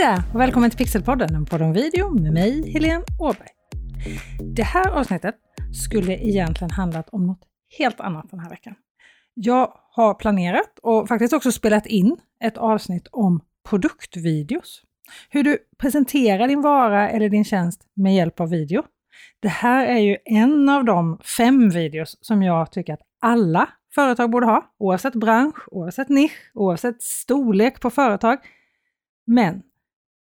där och välkommen till Pixelpodden, en podd om video med mig, Helene Åberg. Det här avsnittet skulle egentligen handlat om något helt annat den här veckan. Jag har planerat och faktiskt också spelat in ett avsnitt om produktvideos. Hur du presenterar din vara eller din tjänst med hjälp av video. Det här är ju en av de fem videos som jag tycker att alla företag borde ha, oavsett bransch, oavsett nisch, oavsett storlek på företag. Men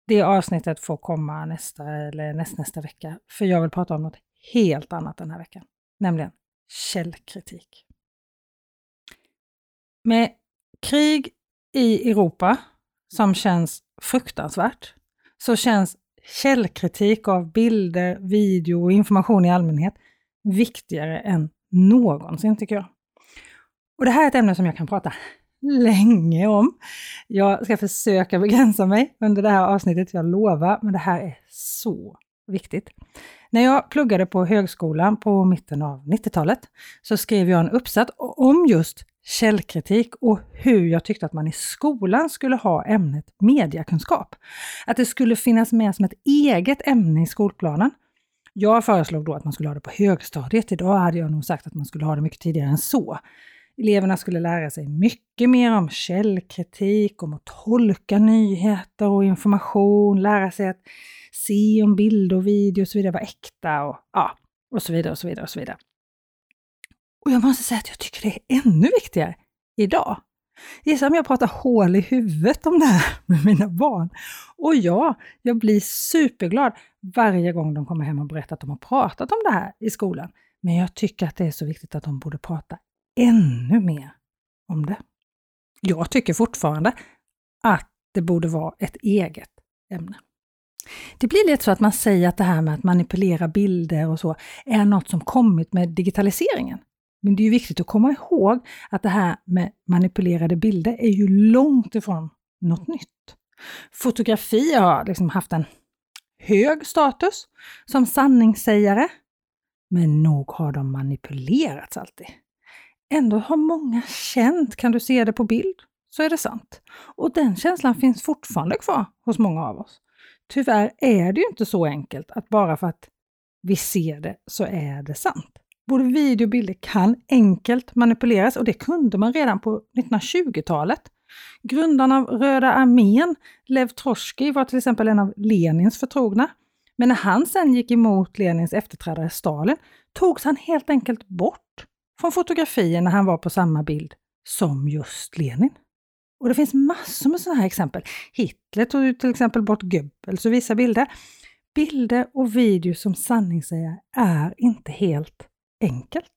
det avsnittet får komma nästa eller nästnästa vecka, för jag vill prata om något helt annat den här veckan, nämligen källkritik. Med krig i Europa som känns fruktansvärt, så känns källkritik av bilder, video och information i allmänhet viktigare än någonsin tycker jag. Och det här är ett ämne som jag kan prata länge om. Jag ska försöka begränsa mig under det här avsnittet, jag lovar, men det här är så viktigt. När jag pluggade på högskolan på mitten av 90-talet så skrev jag en uppsats om just källkritik och hur jag tyckte att man i skolan skulle ha ämnet mediakunskap. Att det skulle finnas med som ett eget ämne i skolplanen. Jag föreslog då att man skulle ha det på högstadiet. Idag hade jag nog sagt att man skulle ha det mycket tidigare än så. Eleverna skulle lära sig mycket mer om källkritik, om att tolka nyheter och information, lära sig att se om bilder och video och så vidare var äkta och, ja, och så vidare och så vidare och så vidare. Och jag måste säga att jag tycker det är ännu viktigare idag. Gissa om jag pratar hål i huvudet om det här med mina barn. Och ja, jag blir superglad varje gång de kommer hem och berättar att de har pratat om det här i skolan. Men jag tycker att det är så viktigt att de borde prata ännu mer om det. Jag tycker fortfarande att det borde vara ett eget ämne. Det blir lätt så att man säger att det här med att manipulera bilder och så är något som kommit med digitaliseringen. Men det är ju viktigt att komma ihåg att det här med manipulerade bilder är ju långt ifrån något nytt. Fotografi har liksom haft en hög status som sanningssägare, men nog har de manipulerats alltid. Ändå har många känt, kan du se det på bild, så är det sant. Och den känslan finns fortfarande kvar hos många av oss. Tyvärr är det ju inte så enkelt att bara för att vi ser det så är det sant. Både video och bilder kan enkelt manipuleras och det kunde man redan på 1920-talet. Grundaren av Röda armén, Lev Trotskij, var till exempel en av Lenins förtrogna. Men när han sen gick emot Lenins efterträdare Stalin togs han helt enkelt bort från fotografier när han var på samma bild som just Lenin. Och det finns massor med sådana här exempel. Hitler tog ju till exempel bort Goebbels och vissa bilder. Bilder och video som sanningssägare är inte helt enkelt.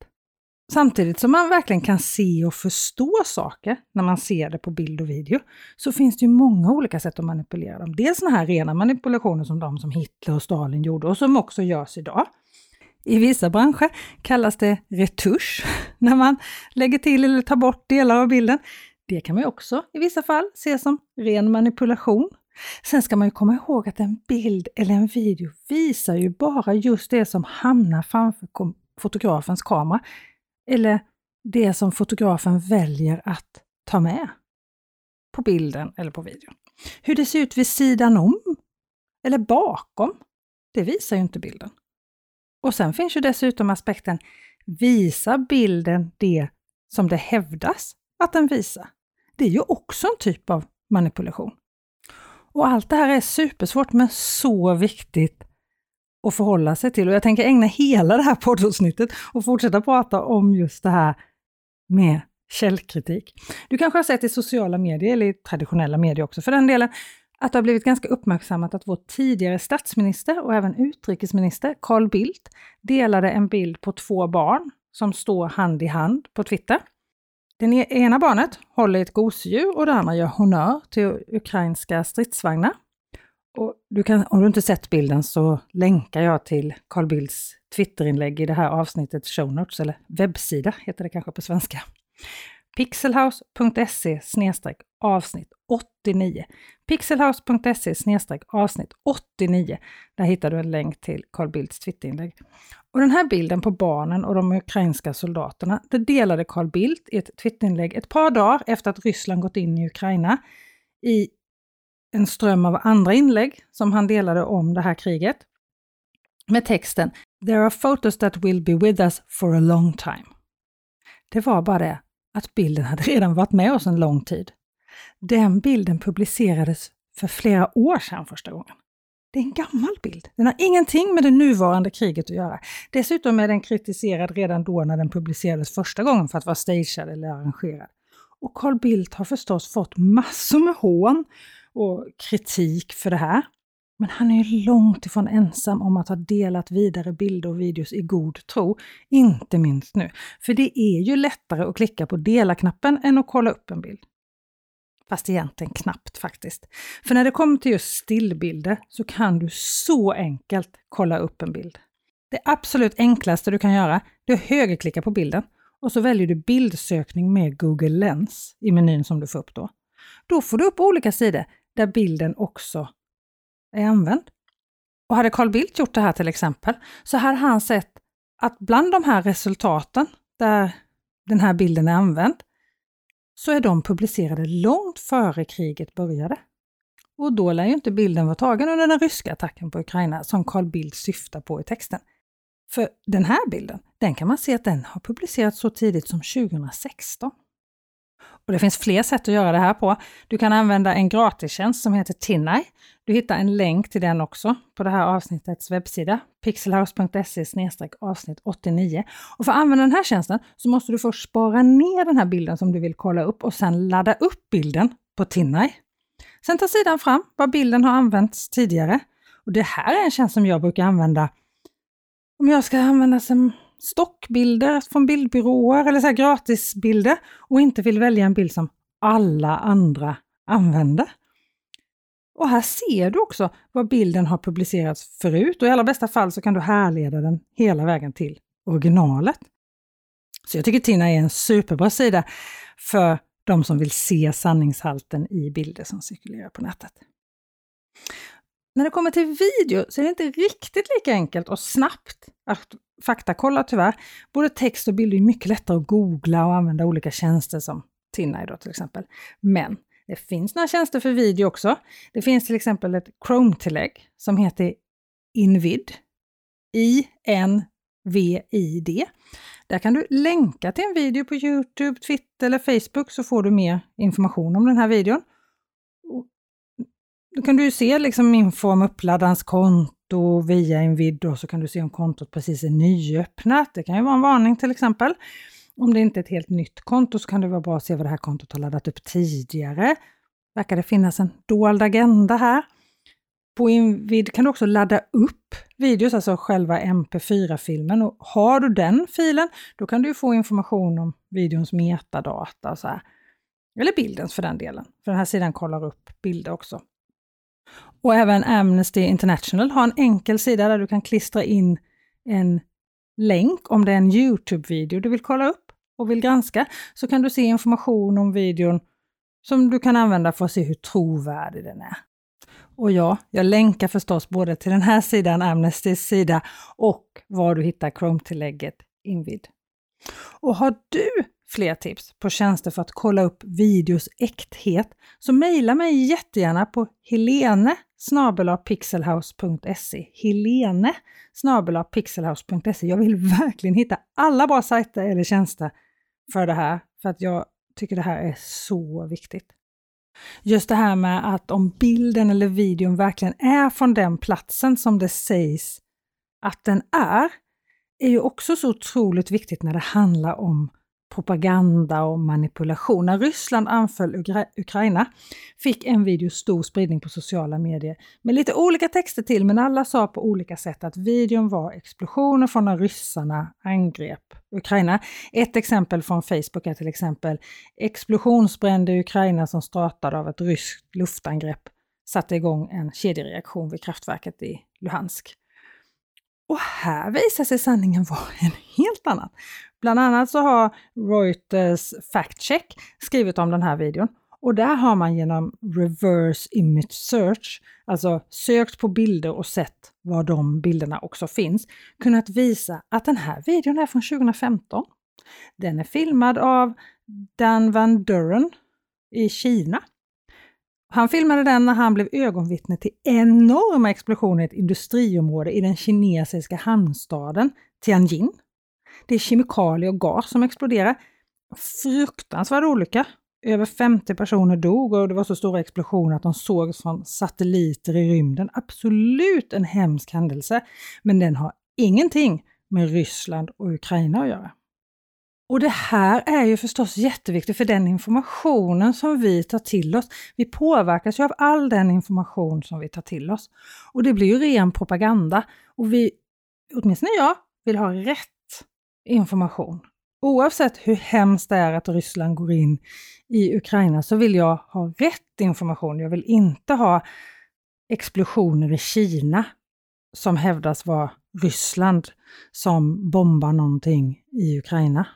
Samtidigt som man verkligen kan se och förstå saker när man ser det på bild och video, så finns det ju många olika sätt att manipulera dem. Dels sådana här rena manipulationer som de som Hitler och Stalin gjorde och som också görs idag. I vissa branscher kallas det retusch, när man lägger till eller tar bort delar av bilden. Det kan man också i vissa fall se som ren manipulation. Sen ska man ju komma ihåg att en bild eller en video visar ju bara just det som hamnar framför fotografens kamera, eller det som fotografen väljer att ta med på bilden eller på videon. Hur det ser ut vid sidan om eller bakom, det visar ju inte bilden. Och sen finns ju dessutom aspekten, visar bilden det som det hävdas att den visar? Det är ju också en typ av manipulation. Och allt det här är supersvårt men så viktigt att förhålla sig till. Och jag tänker ägna hela det här poddavsnittet och fortsätta prata om just det här med källkritik. Du kanske har sett i sociala medier, eller i traditionella medier också för den delen, att det har blivit ganska uppmärksammat att vår tidigare statsminister och även utrikesminister Carl Bildt delade en bild på två barn som står hand i hand på Twitter. Det ena barnet håller ett gosedjur och det andra gör honör till ukrainska stridsvagnar. Och du kan, om du inte sett bilden så länkar jag till Carl Bildts Twitterinlägg i det här avsnittet show notes, eller webbsida heter det kanske på svenska pixelhouse.se avsnitt 89. pixelhouse.se avsnitt 89. Där hittar du en länk till Carl Bildts Twitterinlägg. Och den här bilden på barnen och de ukrainska soldaterna, det delade Carl Bildt i ett Twitterinlägg ett par dagar efter att Ryssland gått in i Ukraina i en ström av andra inlägg som han delade om det här kriget med texten “There are photos that will be with us for a long time”. Det var bara det att bilden hade redan varit med oss en lång tid. Den bilden publicerades för flera år sedan första gången. Det är en gammal bild. Den har ingenting med det nuvarande kriget att göra. Dessutom är den kritiserad redan då när den publicerades första gången för att vara stagead eller arrangerad. Och Carl Bildt har förstås fått massor med hån och kritik för det här. Men han är ju långt ifrån ensam om att ha delat vidare bilder och videos i god tro, inte minst nu. För det är ju lättare att klicka på dela-knappen än att kolla upp en bild. Fast egentligen knappt faktiskt. För när det kommer till just stillbilder så kan du så enkelt kolla upp en bild. Det absolut enklaste du kan göra är att högerklicka på bilden och så väljer du bildsökning med Google Lens i menyn som du får upp då. Då får du upp olika sidor där bilden också är använd. Och hade Carl Bildt gjort det här till exempel, så hade han sett att bland de här resultaten där den här bilden är använd, så är de publicerade långt före kriget började. Och då lär ju inte bilden vara tagen under den ryska attacken på Ukraina som Carl Bildt syftar på i texten. För den här bilden, den kan man se att den har publicerats så tidigt som 2016. Och det finns fler sätt att göra det här på. Du kan använda en gratistjänst som heter Tinai. Du hittar en länk till den också på det här avsnittets webbsida, pixelhouse.se avsnitt 89. Och för att använda den här tjänsten så måste du först spara ner den här bilden som du vill kolla upp och sen ladda upp bilden på Tinai. Sen tar sidan fram vad bilden har använts tidigare. Och det här är en tjänst som jag brukar använda om jag ska använda som stockbilder från bildbyråer eller så gratisbilder och inte vill välja en bild som alla andra använder. Och här ser du också var bilden har publicerats förut och i allra bästa fall så kan du härleda den hela vägen till originalet. Så jag tycker Tina är en superbra sida för de som vill se sanningshalten i bilder som cirkulerar på nätet. När det kommer till video så är det inte riktigt lika enkelt och snabbt att faktakolla tyvärr. Både text och bild är mycket lättare att googla och använda olika tjänster som Tinna då till exempel. Men det finns några tjänster för video också. Det finns till exempel ett Chrome-tillägg som heter Invid. I-N-V-I-D. Där kan du länka till en video på Youtube, Twitter eller Facebook så får du mer information om den här videon. Då kan du se liksom info om uppladdarens konto via Invid så kan du se om kontot precis är nyöppnat. Det kan ju vara en varning till exempel. Om det inte är ett helt nytt konto så kan det vara bra att se vad det här kontot har laddat upp tidigare. Verkar det finnas en dold agenda här? På Invid kan du också ladda upp videos, alltså själva MP4-filmen. Och har du den filen, då kan du få information om videons metadata och så här. Eller bildens för den delen, för den här sidan kollar upp bilder också. Och även Amnesty International har en enkel sida där du kan klistra in en länk om det är en Youtube-video du vill kolla upp och vill granska, så kan du se information om videon som du kan använda för att se hur trovärdig den är. Och ja, jag länkar förstås både till den här sidan, Amnestys sida, och var du hittar Chrome-tillägget invid. Och har du fler tips på tjänster för att kolla upp videos äkthet så mejla mig jättegärna på helene pixelhouse.se Helene pixelhouse.se Jag vill verkligen hitta alla bra sajter eller tjänster för det här, för att jag tycker det här är så viktigt. Just det här med att om bilden eller videon verkligen är från den platsen som det sägs att den är, är ju också så otroligt viktigt när det handlar om propaganda och manipulation. När Ryssland anföll Ukra Ukraina fick en video stor spridning på sociala medier med lite olika texter till, men alla sa på olika sätt att videon var explosioner från när ryssarna angrep Ukraina. Ett exempel från Facebook är till exempel explosionsbrände i Ukraina som startade av ett ryskt luftangrepp satte igång en kedjereaktion vid kraftverket i Luhansk. Och här visar sig sanningen vara en helt annan. Bland annat så har Reuters Fact Check skrivit om den här videon och där har man genom reverse image search, alltså sökt på bilder och sett var de bilderna också finns, kunnat visa att den här videon är från 2015. Den är filmad av Dan Van Duren i Kina. Han filmade den när han blev ögonvittne till enorma explosioner i ett industriområde i den kinesiska hamnstaden Tianjin. Det är kemikalier och gas som exploderar. Fruktansvärd olycka. Över 50 personer dog och det var så stora explosioner att de sågs från satelliter i rymden. Absolut en hemsk händelse, men den har ingenting med Ryssland och Ukraina att göra. Och det här är ju förstås jätteviktigt för den informationen som vi tar till oss. Vi påverkas ju av all den information som vi tar till oss. Och det blir ju ren propaganda. Och vi, åtminstone jag, vill ha rätt information. Oavsett hur hemskt det är att Ryssland går in i Ukraina så vill jag ha rätt information. Jag vill inte ha explosioner i Kina som hävdas vara Ryssland som bombar någonting i Ukraina.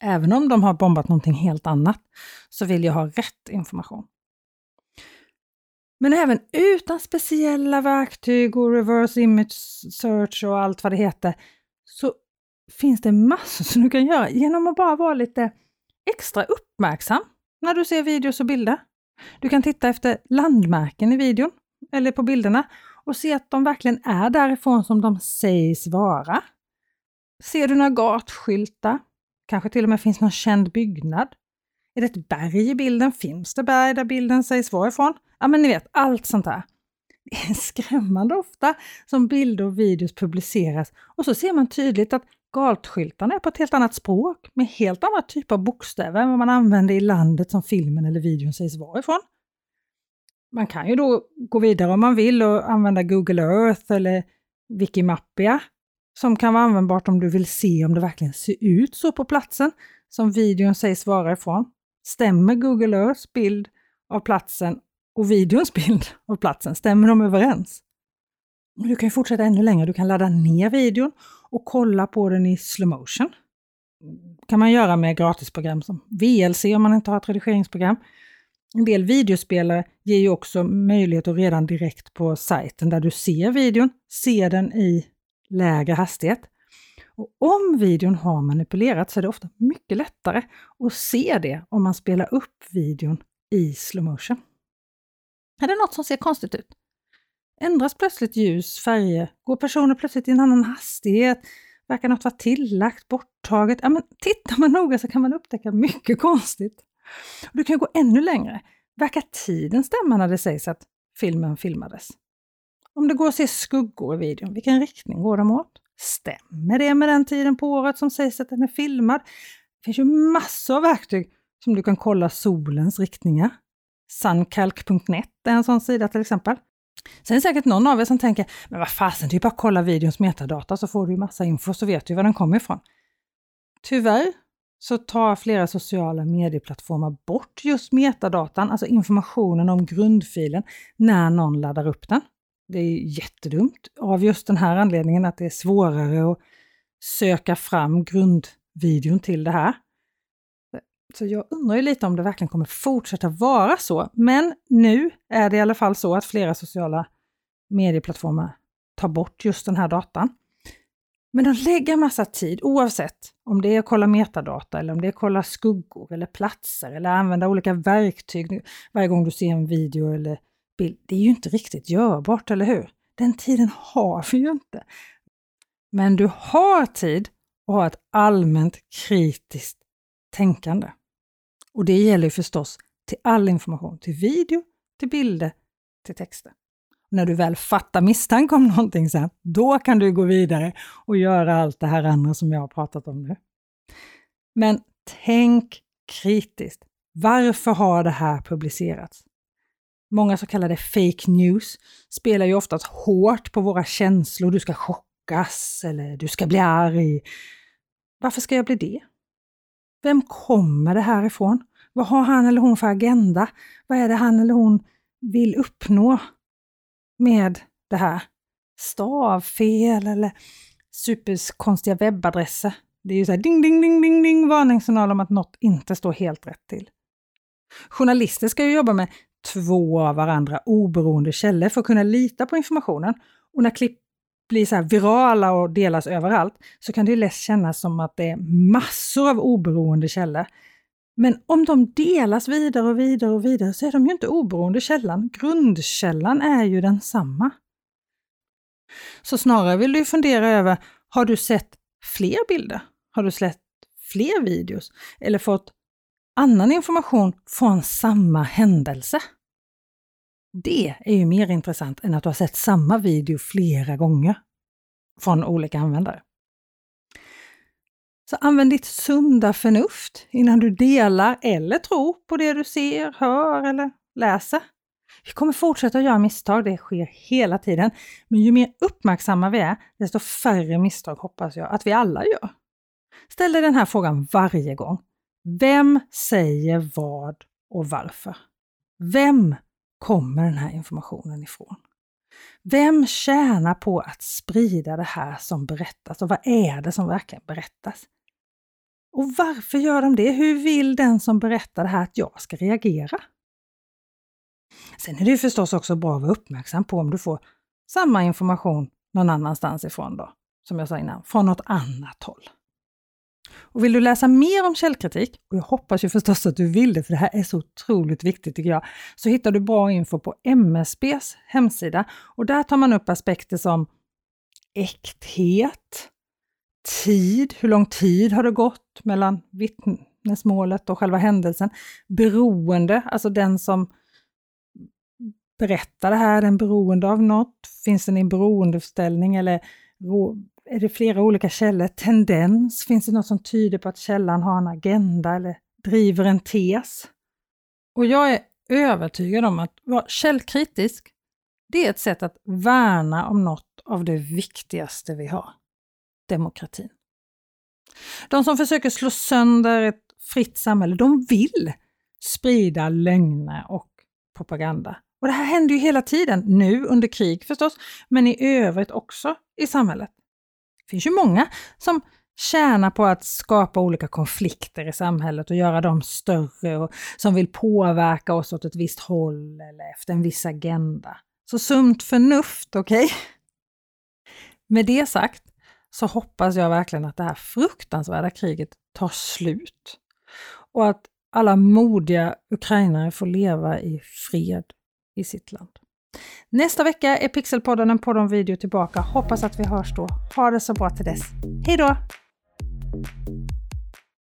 Även om de har bombat någonting helt annat så vill jag ha rätt information. Men även utan speciella verktyg och reverse image search och allt vad det heter så finns det massor som du kan göra genom att bara vara lite extra uppmärksam när du ser videos och bilder. Du kan titta efter landmärken i videon eller på bilderna och se att de verkligen är därifrån som de sägs vara. Ser du några gatskyltar? Kanske till och med finns någon känd byggnad? Är det ett berg i bilden? Finns det berg där bilden sägs vara ifrån? Ja, men ni vet, allt sånt där. Det är skrämmande ofta som bilder och videos publiceras och så ser man tydligt att Galtskyltarna är på ett helt annat språk med helt andra typer av bokstäver än vad man använder i landet som filmen eller videon sägs vara ifrån. Man kan ju då gå vidare om man vill och använda Google Earth eller Wikimappia som kan vara användbart om du vill se om det verkligen ser ut så på platsen som videon sägs vara ifrån. Stämmer Google Earths bild av platsen och videons bild av platsen, stämmer de överens? Du kan fortsätta ännu längre, du kan ladda ner videon och kolla på den i slow motion. kan man göra med gratisprogram som VLC om man inte har ett redigeringsprogram. En del videospelare ger ju också möjlighet att redan direkt på sajten där du ser videon, se den i lägre hastighet. Och om videon har manipulerats så är det ofta mycket lättare att se det om man spelar upp videon i slow motion. Är det något som ser konstigt ut? Ändras plötsligt ljus, färger? Går personer plötsligt i en annan hastighet? Verkar något vara tillagt, borttaget? Ja, men tittar man noga så kan man upptäcka mycket konstigt. Och du kan gå ännu längre. Verkar tiden stämma när det sägs att filmen filmades? Om det går att se skuggor i videon, vilken riktning går de åt? Stämmer det med den tiden på året som sägs att den är filmad? Det finns ju massor av verktyg som du kan kolla solens riktningar. Sunkalk.net är en sån sida till exempel. Sen är det säkert någon av er som tänker, men vad fasen, det är bara att kolla videons metadata så får du ju massa info så vet du var den kommer ifrån. Tyvärr så tar flera sociala medieplattformar bort just metadatan, alltså informationen om grundfilen, när någon laddar upp den. Det är jättedumt av just den här anledningen att det är svårare att söka fram grundvideon till det här. Så jag undrar ju lite om det verkligen kommer fortsätta vara så. Men nu är det i alla fall så att flera sociala medieplattformar tar bort just den här datan. Men de lägger massa tid oavsett om det är att kolla metadata eller om det är att kolla skuggor eller platser eller använda olika verktyg varje gång du ser en video eller bild. Det är ju inte riktigt görbart, eller hur? Den tiden har vi ju inte. Men du har tid att ha ett allmänt kritiskt tänkande. Och det gäller förstås till all information, till video, till bilder, till texter. när du väl fattar misstanke om någonting sen, då kan du gå vidare och göra allt det här andra som jag har pratat om nu. Men tänk kritiskt. Varför har det här publicerats? Många så kallade fake news spelar ju oftast hårt på våra känslor. Du ska chockas eller du ska bli arg. Varför ska jag bli det? Vem kommer det här ifrån? Vad har han eller hon för agenda? Vad är det han eller hon vill uppnå med det här? Stavfel eller superkonstiga webbadresser. Det är ju så här ding, ding, ding, ding, ding, varningssignal om att något inte står helt rätt till. Journalister ska ju jobba med två av varandra oberoende källor för att kunna lita på informationen. Och när klipp blir så virala och delas överallt så kan det lätt kännas som att det är massor av oberoende källor. Men om de delas vidare och vidare och vidare så är de ju inte oberoende källan. Grundkällan är ju densamma. Så snarare vill du fundera över, har du sett fler bilder? Har du sett fler videos? Eller fått annan information från samma händelse? Det är ju mer intressant än att du har sett samma video flera gånger från olika användare. Så använd ditt sunda förnuft innan du delar eller tror på det du ser, hör eller läser. Vi kommer fortsätta göra misstag, det sker hela tiden. Men ju mer uppmärksamma vi är, desto färre misstag hoppas jag att vi alla gör. Ställ dig den här frågan varje gång. Vem säger vad och varför? Vem kommer den här informationen ifrån? Vem tjänar på att sprida det här som berättas och vad är det som verkligen berättas? Och varför gör de det? Hur vill den som berättar det här att jag ska reagera? Sen är det ju förstås också bra att vara uppmärksam på om du får samma information någon annanstans ifrån då, som jag sa innan, från något annat håll. Och vill du läsa mer om källkritik, och jag hoppas ju förstås att du vill det, för det här är så otroligt viktigt tycker jag, så hittar du bra info på MSBs hemsida och där tar man upp aspekter som äkthet, tid, hur lång tid har det gått mellan vittnesmålet och själva händelsen, beroende, alltså den som berättar det här, är den beroende av något? Finns den i en beroendeställning eller är det flera olika källor? Tendens? Finns det något som tyder på att källan har en agenda eller driver en tes? Och jag är övertygad om att vara källkritisk, det är ett sätt att värna om något av det viktigaste vi har, demokratin. De som försöker slå sönder ett fritt samhälle, de vill sprida lögner och propaganda. Och det här händer ju hela tiden, nu under krig förstås, men i övrigt också i samhället. Det finns ju många som tjänar på att skapa olika konflikter i samhället och göra dem större och som vill påverka oss åt ett visst håll eller efter en viss agenda. Så sunt förnuft, okej? Okay? Med det sagt så hoppas jag verkligen att det här fruktansvärda kriget tar slut och att alla modiga ukrainare får leva i fred i sitt land. Nästa vecka är Pixelpodden en podd om video tillbaka. Hoppas att vi hörs då. Ha det så bra till dess. Hej då!